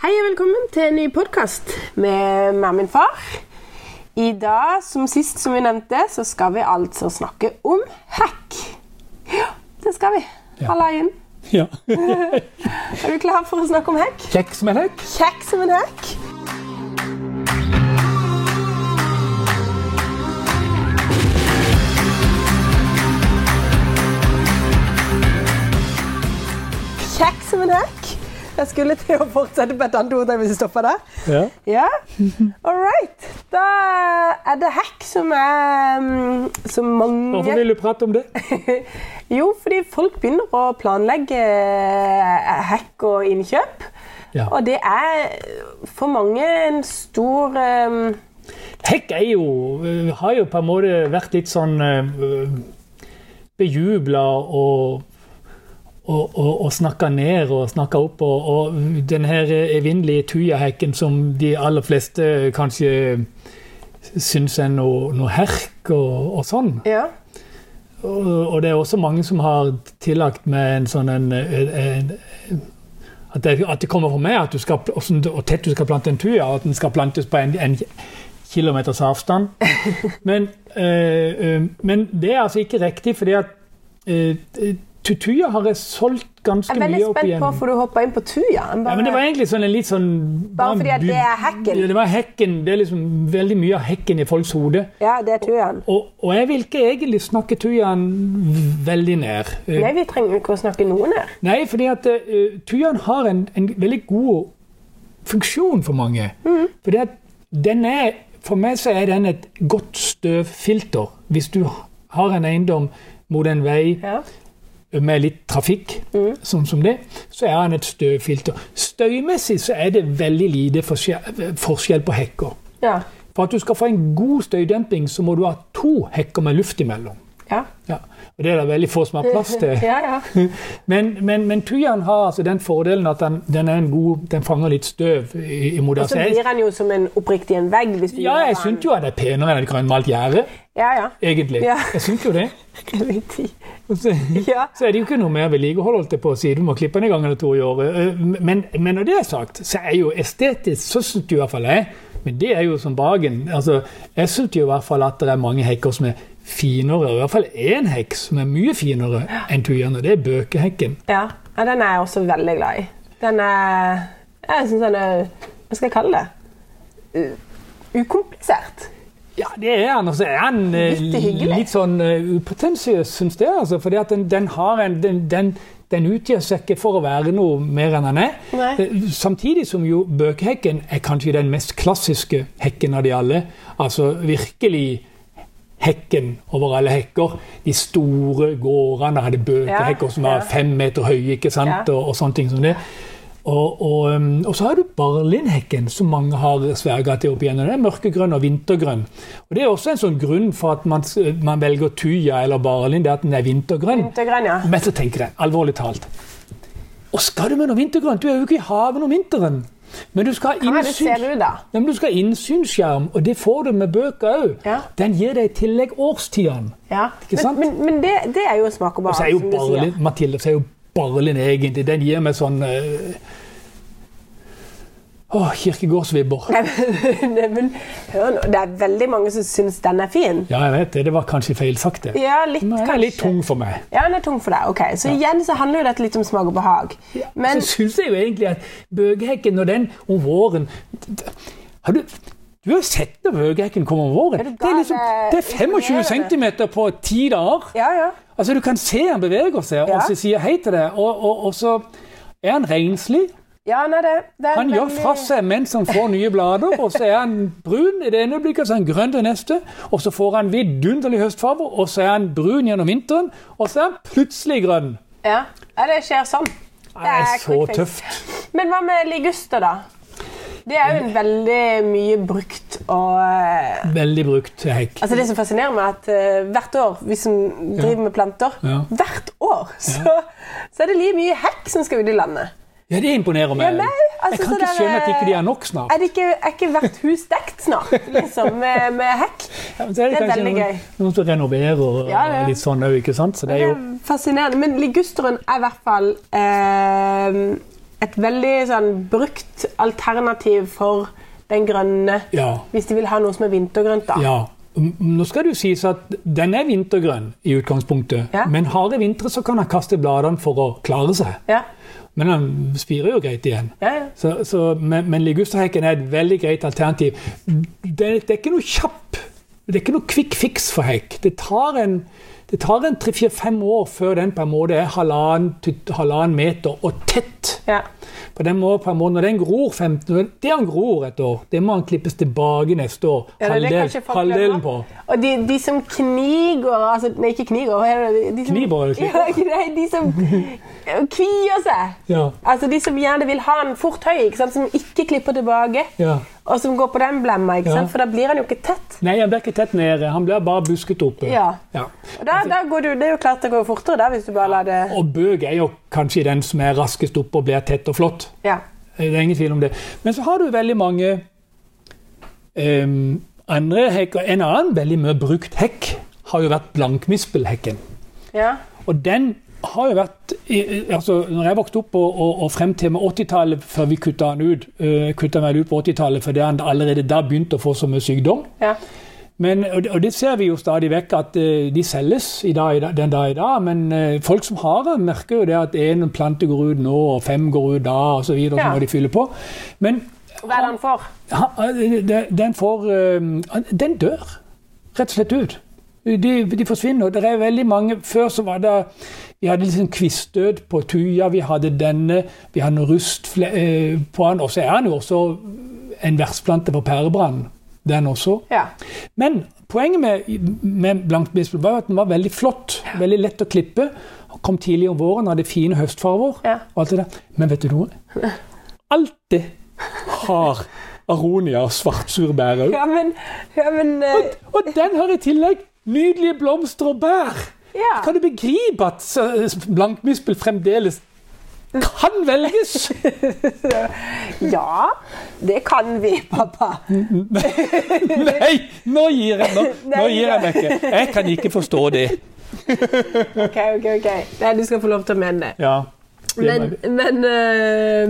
Hei og velkommen til en ny podkast med meg og min far. I dag, som sist som vi nevnte, så skal vi altså snakke om hekk. Ja, det skal vi. Ja. Halla igjen. Ja. Er du klar for å snakke om hekk? Kjekk som en hekk. Kjekk som en hekk. Kjekk som en hekk. Jeg skulle til å fortsette på et annet ord hvis jeg stopper der. Ja. Ja, all right. Da er det hekk som er mm, Som mange Hvorfor vil du prate om det? Jo, fordi folk begynner å planlegge hack hekk og innkjøp. Ja. Og det er for mange en stor um, Hekk er jo, øh, har jo på en måte vært litt sånn uh, bejubla og og, og, og snakke ned og snakke opp. Og, og den her evinnelige tujahekken som de aller fleste kanskje syns er noe, noe herk og, og sånn. Ja. Og, og det er også mange som har tillagt meg en sånn en, en, en at, det, at det kommer fra meg at du skal, og tett du skal plante en tuja, og at den skal plantes på en, en kilometers avstand. Men, øh, men det er altså ikke riktig, fordi at øh, tuya har jeg solgt ganske Jeg er veldig spent på hvorfor du hoppa inn på tuja. Ja, men det var egentlig sånn en litt sånn Bare fordi at det er hekken? Ja, det var hekken. Det er liksom veldig mye av hekken i folks hode. Ja, det er tujaen. Og, og jeg vil ikke egentlig snakke tujaen veldig ned. Eh, Nei, vi trenger ikke å snakke noe ned. Nei, fordi at uh, tujaen har en, en veldig god funksjon for mange. Fordi at den er For meg så er den et godt støvfilter. Hvis du har en eiendom mot en vei Ja. Med litt trafikk, sånn som det, så er han et støvfilter. Støymessig så er det veldig lite forskjell på hekker. Ja. For at du skal få en god støydemping, så må du ha to hekker med luft imellom. Ja. Ja. Og det er det veldig få som har plass til. ja, ja. Men, men, men tujaen har altså den fordelen at den, den er en god, den fanger litt støv i- imot Og så blir den jo som en oppriktig en vegg. Hvis du Ja, jeg syns jo at det er penere enn et grønnmalt gjerde, Ja, ja. egentlig. Ja. Jeg syns jo det. Så, Ja. så er det jo ikke noe mer vedlikehold, holdt på å si. Du må klippe den en gang eller to i året. Eh, Men, men når det er sagt, så er jo estetisk, så syns i hvert fall jeg Men det er jo som bagen. Altså, jeg syns i hvert fall at det er mange hekker som er finere. I hvert fall én heks som er mye finere enn tujaen, og det er bøkehekken. Ja. ja, den er jeg også veldig glad i. Den er Jeg syns den er Hva skal jeg kalle det? U- ukomplisert. Ja, det er han. Og så er han eh, Litt litt sånn uh, upotensiøs, syns jeg. Altså, fordi at den, den har en den, den, den utgir seg ikke for å være noe mer enn han er. Nei. Eh, Samtidig som jo bøkehekken er kanskje den mest klassiske hekken av de alle. Altså virkelig hekken over alle hekker. De store gårdene hadde bøkehekker Ja, som var ja. fem meter høye, ikke sant? Ja. Og, og sånne ting som det. Og, og, um, og så har du barlindhekken, som mange har sverga til opp igjennom. Den er mørkegrønn og vintergrønn. Og Det er også en sånn grunn for at man, man velger tuja eller barlind, det er at den er vintergrønn. Vintergrønn, ja. Men så tenker jeg, alvorlig talt Og skal du med noe vintergrønt? Du er jo ikke i haven om vinteren. Men du skal ha er innsynsskjerm, og det får du med bøker òg. Ja. Den gir deg i tillegg årstidene. Ja. Men, men, men det, det er jo smak og behag, sier. Mathilde, så er jo Barlin egentlig Den gir meg sånn uh, Åh, kirkegårdsvibber. Det er veldig mange som syns den er fin. Ja, jeg vet det. Det var kanskje feilsagt, det. Ja, litt Men den er litt tung for meg. Ja, den er tung for deg. Ok, Så igjen så handler jo dette litt om smak og behag. Men så syns jeg jo egentlig at bøgehekken, når den om våren Har du du har sett når bøgehekken kommer om våren. Er du Det er, liksom, det er 25 imponerende. cm på ti dager. Ja, ja. Altså, Du kan se han beveger seg, Ja. og så sier hei til deg. Og, og, og så er han renslig. Ja, nei, det, det er Han gjør fra seg mens han får nye blader, og så er han brun i det ene øyeblikket, så er han grønn det neste, og så får han vidunderlig høstfarger, og så er han brun gjennom vinteren, og så er han plutselig grønn. Ja, ja det skjer sånn. Det er så quick fix. tøft. Men hva med liguster, da? Det er jo en veldig mye brukt og eh, Veldig brukt hekk. Altså Det som fascinerer meg, er at eh, hvert år, vi som driver med planter Ja. Hvert år så, så er det mye hekk som skal ut i landet. Ja, det imponerer meg. Ja, nei, altså, jeg kan ikke skjønne at ikke de er nok snart. Er, det ikke, er ikke hvert hus dekt snart, liksom, med, med hekk? Ja, det, er det, det er veldig noen, gøy. noen som renoverer og Ja, ja. litt sånn òg, ikke sant? Så det er jo er fascinerende. Men ligusteren er i hvert fall eh, et veldig sånn brukt alternativ for den grønne, Ja. hvis de vil ha noe som er vintergrønt. da. ja. Nå skal det jo sies at den er vintergrønn i utgangspunktet, Ja. men harde vintre så kan han kaste bladene for å klare seg. Ja, Men han spirer jo greit igjen. ja, ja. Så, så, men, men ligusterhekken er et veldig greit alternativ. Det, det er ikke noe kjapp, det er ikke noe quick fix for hekk. Det tar en det tar en tre-fire-fem år før den på en måte er halvannen halvannen meter og tett. ja. For den må på en måte, Når den gror 15, det han gror et år, det må han klippes tilbake neste år. Ja, Halvdel, halvdelen på. Og de, de som kniger altså, Nei, ikke kniger. er? De som, Kniber? Ja, nei, de som kvier seg. Ja, Altså De som gjerne vil ha den fort høy, ikke sant? som ikke klipper tilbake. ja. Og som går på den blemma, Ja. for da blir han jo ikke tett. Nei, han blir ikke tett nede. Han blir bare busket oppe. Ja. Ja. Og da, da går du, Det er jo klart det går fortere da, hvis du bare lar det Og bøk er jo kanskje den som er raskest oppe og blir tett og flott. Ja. Det er ingen tvil om det. Men så har du veldig mange um, andre hekker. En annen veldig mye brukt hekk har jo vært blankmispelhekken. ja. Og den har jo vært altså når jeg vokste opp og, og, og frem til med 80-tallet, før vi kutta den ut, uh, kutta meg ut på 80-tallet, fordi han allerede da begynte å få så mye sykdom. ja. Men, og, det- ser vi jo stadig vekk, at eh, de selges i dag, den dag i dag. Men eh, folk som har det, merker jo det at en plante går ut nå, og fem går ut da, og så videre. Ja. Så må de fylle på. Men Hva er det han får? den får eh, Den dør rett og slett ut. De, de forsvinner. Det er veldig mange Før så var det Vi hadde liksom kvistdød på tuja, vi hadde denne, vi hadde rust eh, på den, og så er han jo også en vertsplante på pærebrann, den også. Ja. Men poenget med, med blankbispel var at den var veldig flott. Veldig lett å klippe. Kom tidlig om våren, hadde fine høstfarver. Ja. og alt det der. Men vet du noe? Alltid har aronia svartsurbær òg. ja, men, ja, men uh... Og den har i tillegg nydelige blomster og bær. Ja. Kan du begripe at blankmispel fremdeles kan velges? Ja, det kan vi, pappa. Nei, nå gir jeg, nå, nå gir jeg meg ikke. Jeg kan ikke forstå det. Ok, ok, ok. Nei, du skal få lov til å mene det. Ja. Men, men øh,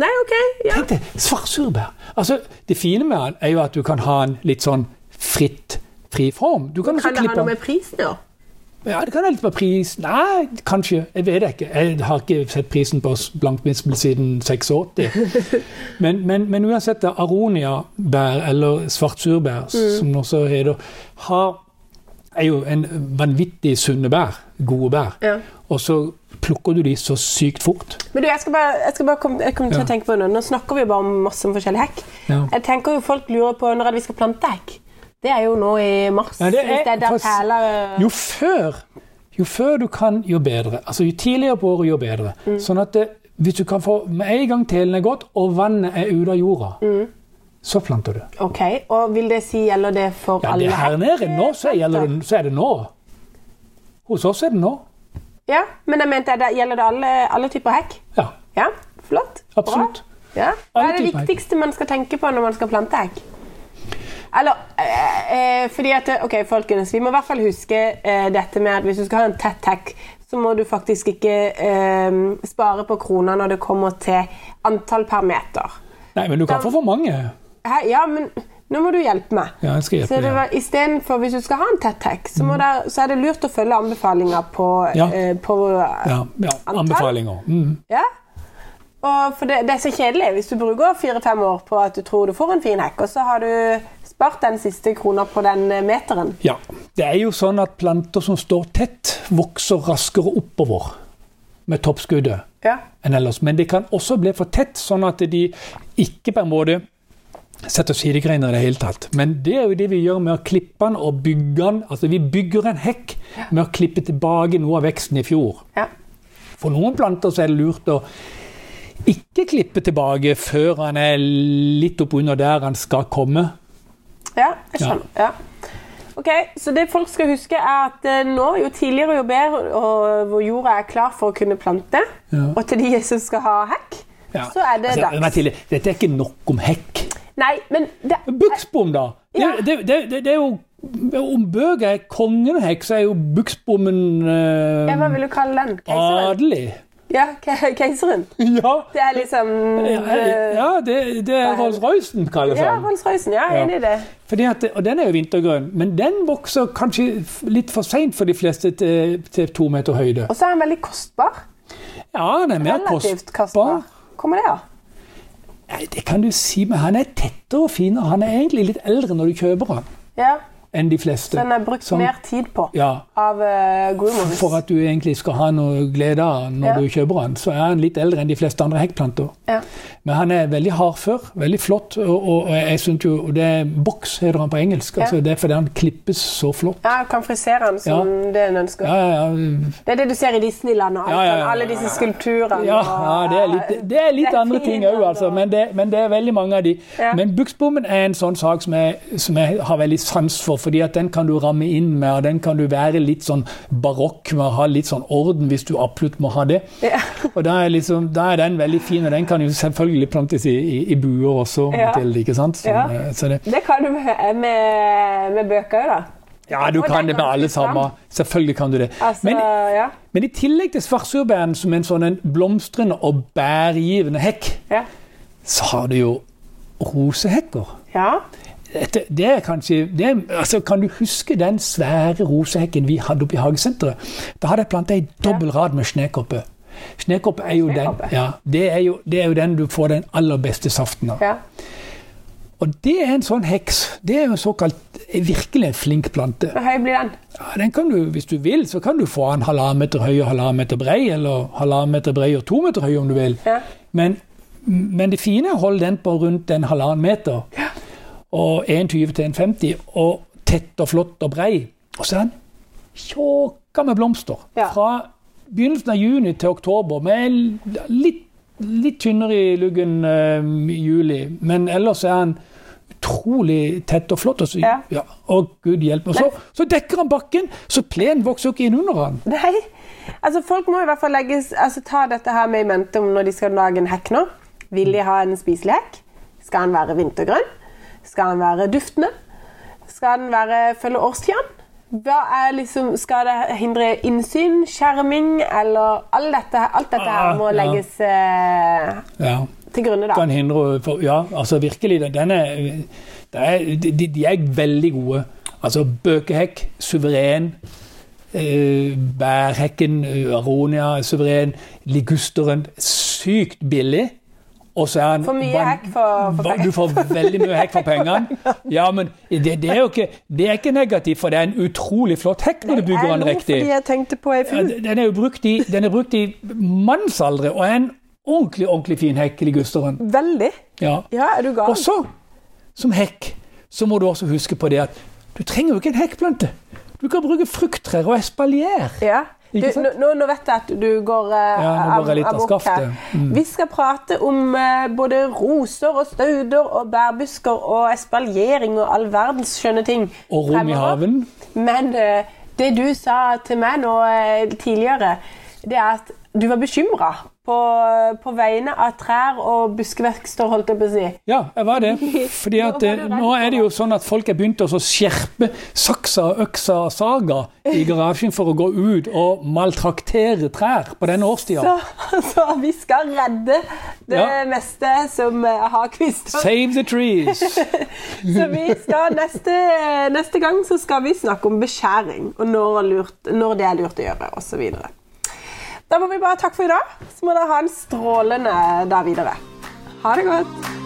Nei, ok. Ja. Tenk deg, svartsurbær. Altså, det fine med den er jo at du kan ha den litt sånn fritt, fri form. Du kan, også Kan det ha noe med prisen å gjøre? Ja, det kan være litt på pris Nei, kanskje. Jeg vet ikke. Jeg har ikke sett prisen på blankmispel siden 86. Men, men, men uansett, aroniabær, eller svartsurbær, Mm. som det også heter, har, er jo en vanvittig sunne bær. Gode bær. Ja. Og så plukker du de så sykt fort. Men du, jeg skal bare, jeg skal bare komme, jeg kommer til å tenke på noe. Nå snakker vi bare om masse om forskjellig hekk. Ja. Jeg tenker jo Folk lurer på når vi skal plante hekk. Det er jo nå i mars. Ja, det er- det er der perler Jo før, jo før du kan, jo bedre. Altså Jo tidligere på året, jo bedre. Mm. Sånn at det, hvis du kan få med en gang telen er gått, og vannet er ute av jorda, Mm. så planter du. Ok, og Vil det si gjelder det for Ja, alle det her nede nå, så, gjelder det, så er det nå. Hos oss er det nå. Ja, Men jeg mente, det, gjelder det alle, alle typer hekk? Ja, Ja, flott. Absolutt. Ja. Hva er det viktigste man skal tenke på når man skal plante hekk? Eller eh, eh, fordi at Ok, folkens, vi må i hvert fall huske eh, dette med at hvis du skal ha en tett hekk, så må du faktisk ikke eh, spare på kroner når det kommer til antall per meter. Nei, men du kan få for mange. Hæ? Ja, men nå må du hjelpe meg. Ja, jeg skal Så hjelpe det deg. var, i stedet for Hvis du skal ha en tett hekk, så, må der, så er det lurt å følge anbefalinger på, Ja. eh, på Ja, ja, anbefalinger. Mm. Ja. Og for det, det er så kjedelig hvis du bruker fire-fem år på at du tror du får en fin hekk, og så har du spart den siste krona på den eh, meteren. Ja. Det er jo sånn at planter som står tett, vokser raskere oppover med toppskuddet. Ja. enn ellers. Men det kan også bli for tett, sånn at de ikke på en måte setter sidegreiner i det hele tatt. Men det er jo det vi gjør med å klippe den og bygge den. Altså vi bygger en hekk med å klippe tilbake noe av veksten i fjor. ja. For noen planter så er det lurt å ikke klippe tilbake før han er litt oppunder der han skal komme. Ja, jeg skjønner. Ja. Ok, Så det folk skal huske, er at eh, nå, jo tidligere jo bedre, og hvor jorda er klar for å kunne plante, Ja. og til de som skal ha hekk, Ja. så er det Altså, dags. Tidlig, dette er ikke nok om hekk. Nei, men det, Buksbom, da? Ja. det, det, det, er jo Om bøker er kongen hekk, så er jo buksbommen eh, hva vil du kalle den? Adelig. Ja, keiseren. Ja, Det er liksom ja det, det er Rolls-Roycen, kalles Ja. Rolls-Roycen. Ja, jeg er enig i det. At, og den er jo vintergrønn, men den vokser kanskje litt for seint for de fleste til, til to meter høyde. Og så er den veldig kostbar. Ja, den er mer Relativt kostbar. kostbar. Kommer det av? Nei, Det kan du si, men han er tettere og finere. Han er egentlig litt eldre når du kjøper han, Ja, enn de fleste. så den er brukt Som- mer tid på Ja, av uh, groomers. For at du egentlig skal ha noe glede av når Ja. du kjøper han, så er han litt eldre enn de fleste andre hekkplanter. Ja. Men han er veldig hardfør, veldig flott, og, og, og jeg synes jo og det er Boks heter han på engelsk. Altså Det er fordi han klippes så flott. Ja, kan frisere han som det en ønsker. Ja, ja, ja. Det er det du ser i Disneyland og alt, Ja, ja, ja. alle disse skulpturene. Ja, og- ja det er litt, det er litt Det er andre ting òg, altså. Men det, men det er veldig mange av de. Men buksbommen er en sånn sak som jeg, som jeg har veldig sans for. Fordi at den kan du ramme inn med, og den kan du være litt sånn barokk med å ha litt sånn orden hvis du absolutt må ha det. Ja. Og da er, liksom, da er den veldig fin, og den kan jo selvfølgelig plantes i, i, i buer også. Ja. til, ikke sant? Så, Ja. eh, så det, Det kan du med, med, med bøker òg, da. ja, du kan det med alle sammen. Selvfølgelig kan du det. Altså, Men, ja. men i tillegg til svartsurbæren som en sånn en blomstrende og bærgivende hekk, Ja. så har du jo rosehekker. ja. Dette, det er kanskje det er, altså, Kan du huske den svære rosehekken vi hadde oppe i hagesenteret? Da hadde jeg planta ei dobbel rad med snekoppe. Snekoppe er jo den, ja, det er jo, det er jo den du får den aller beste saften av. ja. Og det er en sånn heks. Det er jo en såkalt virkelig en flink plante. Hvor høy blir den? Ja, den kan du, Hvis du vil, så kan du få den halvannen meter høy og halvannen meter brei, eller halvannen meter brei og to meter høy om du vil. Ja. Men, men det fine er å holde den på rundt en halvannen meter. Og 1,20 til 1,50, og tett og flott og brei. Og så er den tjåka med blomster. Ja. Fra begynnelsen av juni til oktober, med litt, litt tynnere i luggen eh, i juli. Men ellers er den utrolig tett og flott. Og, så, Ja. ja, og gud hjelpe. Og så, så dekker han bakken, så plenen vokser jo ikke inn under han. Nei. Altså, folk må i hvert fall legges, altså, ta dette her med i mente når de skal lage en hekk nå. Vil de ha en spiselig hekk? Skal den være vintergrønn? Skal den være duftende? Skal den være følge årstidene? Liksom, skal det hindre innsyn, skjerming, eller alt dette, alt dette her må legges ja. eh, Ja. til grunne, da? kan hindre for, Ja, altså virkelig. den- Den er, det er, de, de er veldig gode. Altså bøkehekk, suveren. Eh, bærhekken, eh, aronia, suveren. Ligusteren, sykt billig. Han For mye hekk for- for penger. Du får veldig mye hekk for pengene. Ja, men det, det er jo ikke, det er ikke negativt, for det er en utrolig flott hekk når du bygger den riktig. fordi jeg tenkte på ei fugl. den er jo brukt i, den brukt i mannsaldre og er en ordentlig ordentlig fin hekk, i ligusteren. Veldig. Ja. Ja, er du gal? Og så, som hekk, så må du også huske på det at du trenger jo ikke en hekkplante. Du kan bruke frukttrær og espalier. Ja. Du, nå, nå vet jeg at du går eh, Ja, litt av amok her. Mm. Vi skal prate om eh, både roser og stauder og bærbusker og espaljering og all verdens skjønne ting. Og rom i haven. Men eh, det du sa til meg nå eh, tidligere, det er at du var bekymra på, på vegne av trær og buskevekster, holdt jeg på å si. Ja, jeg var det. Fordi at Nå eh, nå er det jo sånn at folk er begynt å så skjerpe saksa, øksa og saga i garasjen for å gå ut og maltraktere trær på denne årstida. Så, så vi skal redde det Ja. meste som eh, har kvister. Save the trees. Så vi skal neste, neste gang så skal vi snakke om beskjæring, og når, lurt, når det er lurt å gjøre, osv. Da må vi bare takke for i dag. Så må dere ha en strålende dag videre. Ha det godt.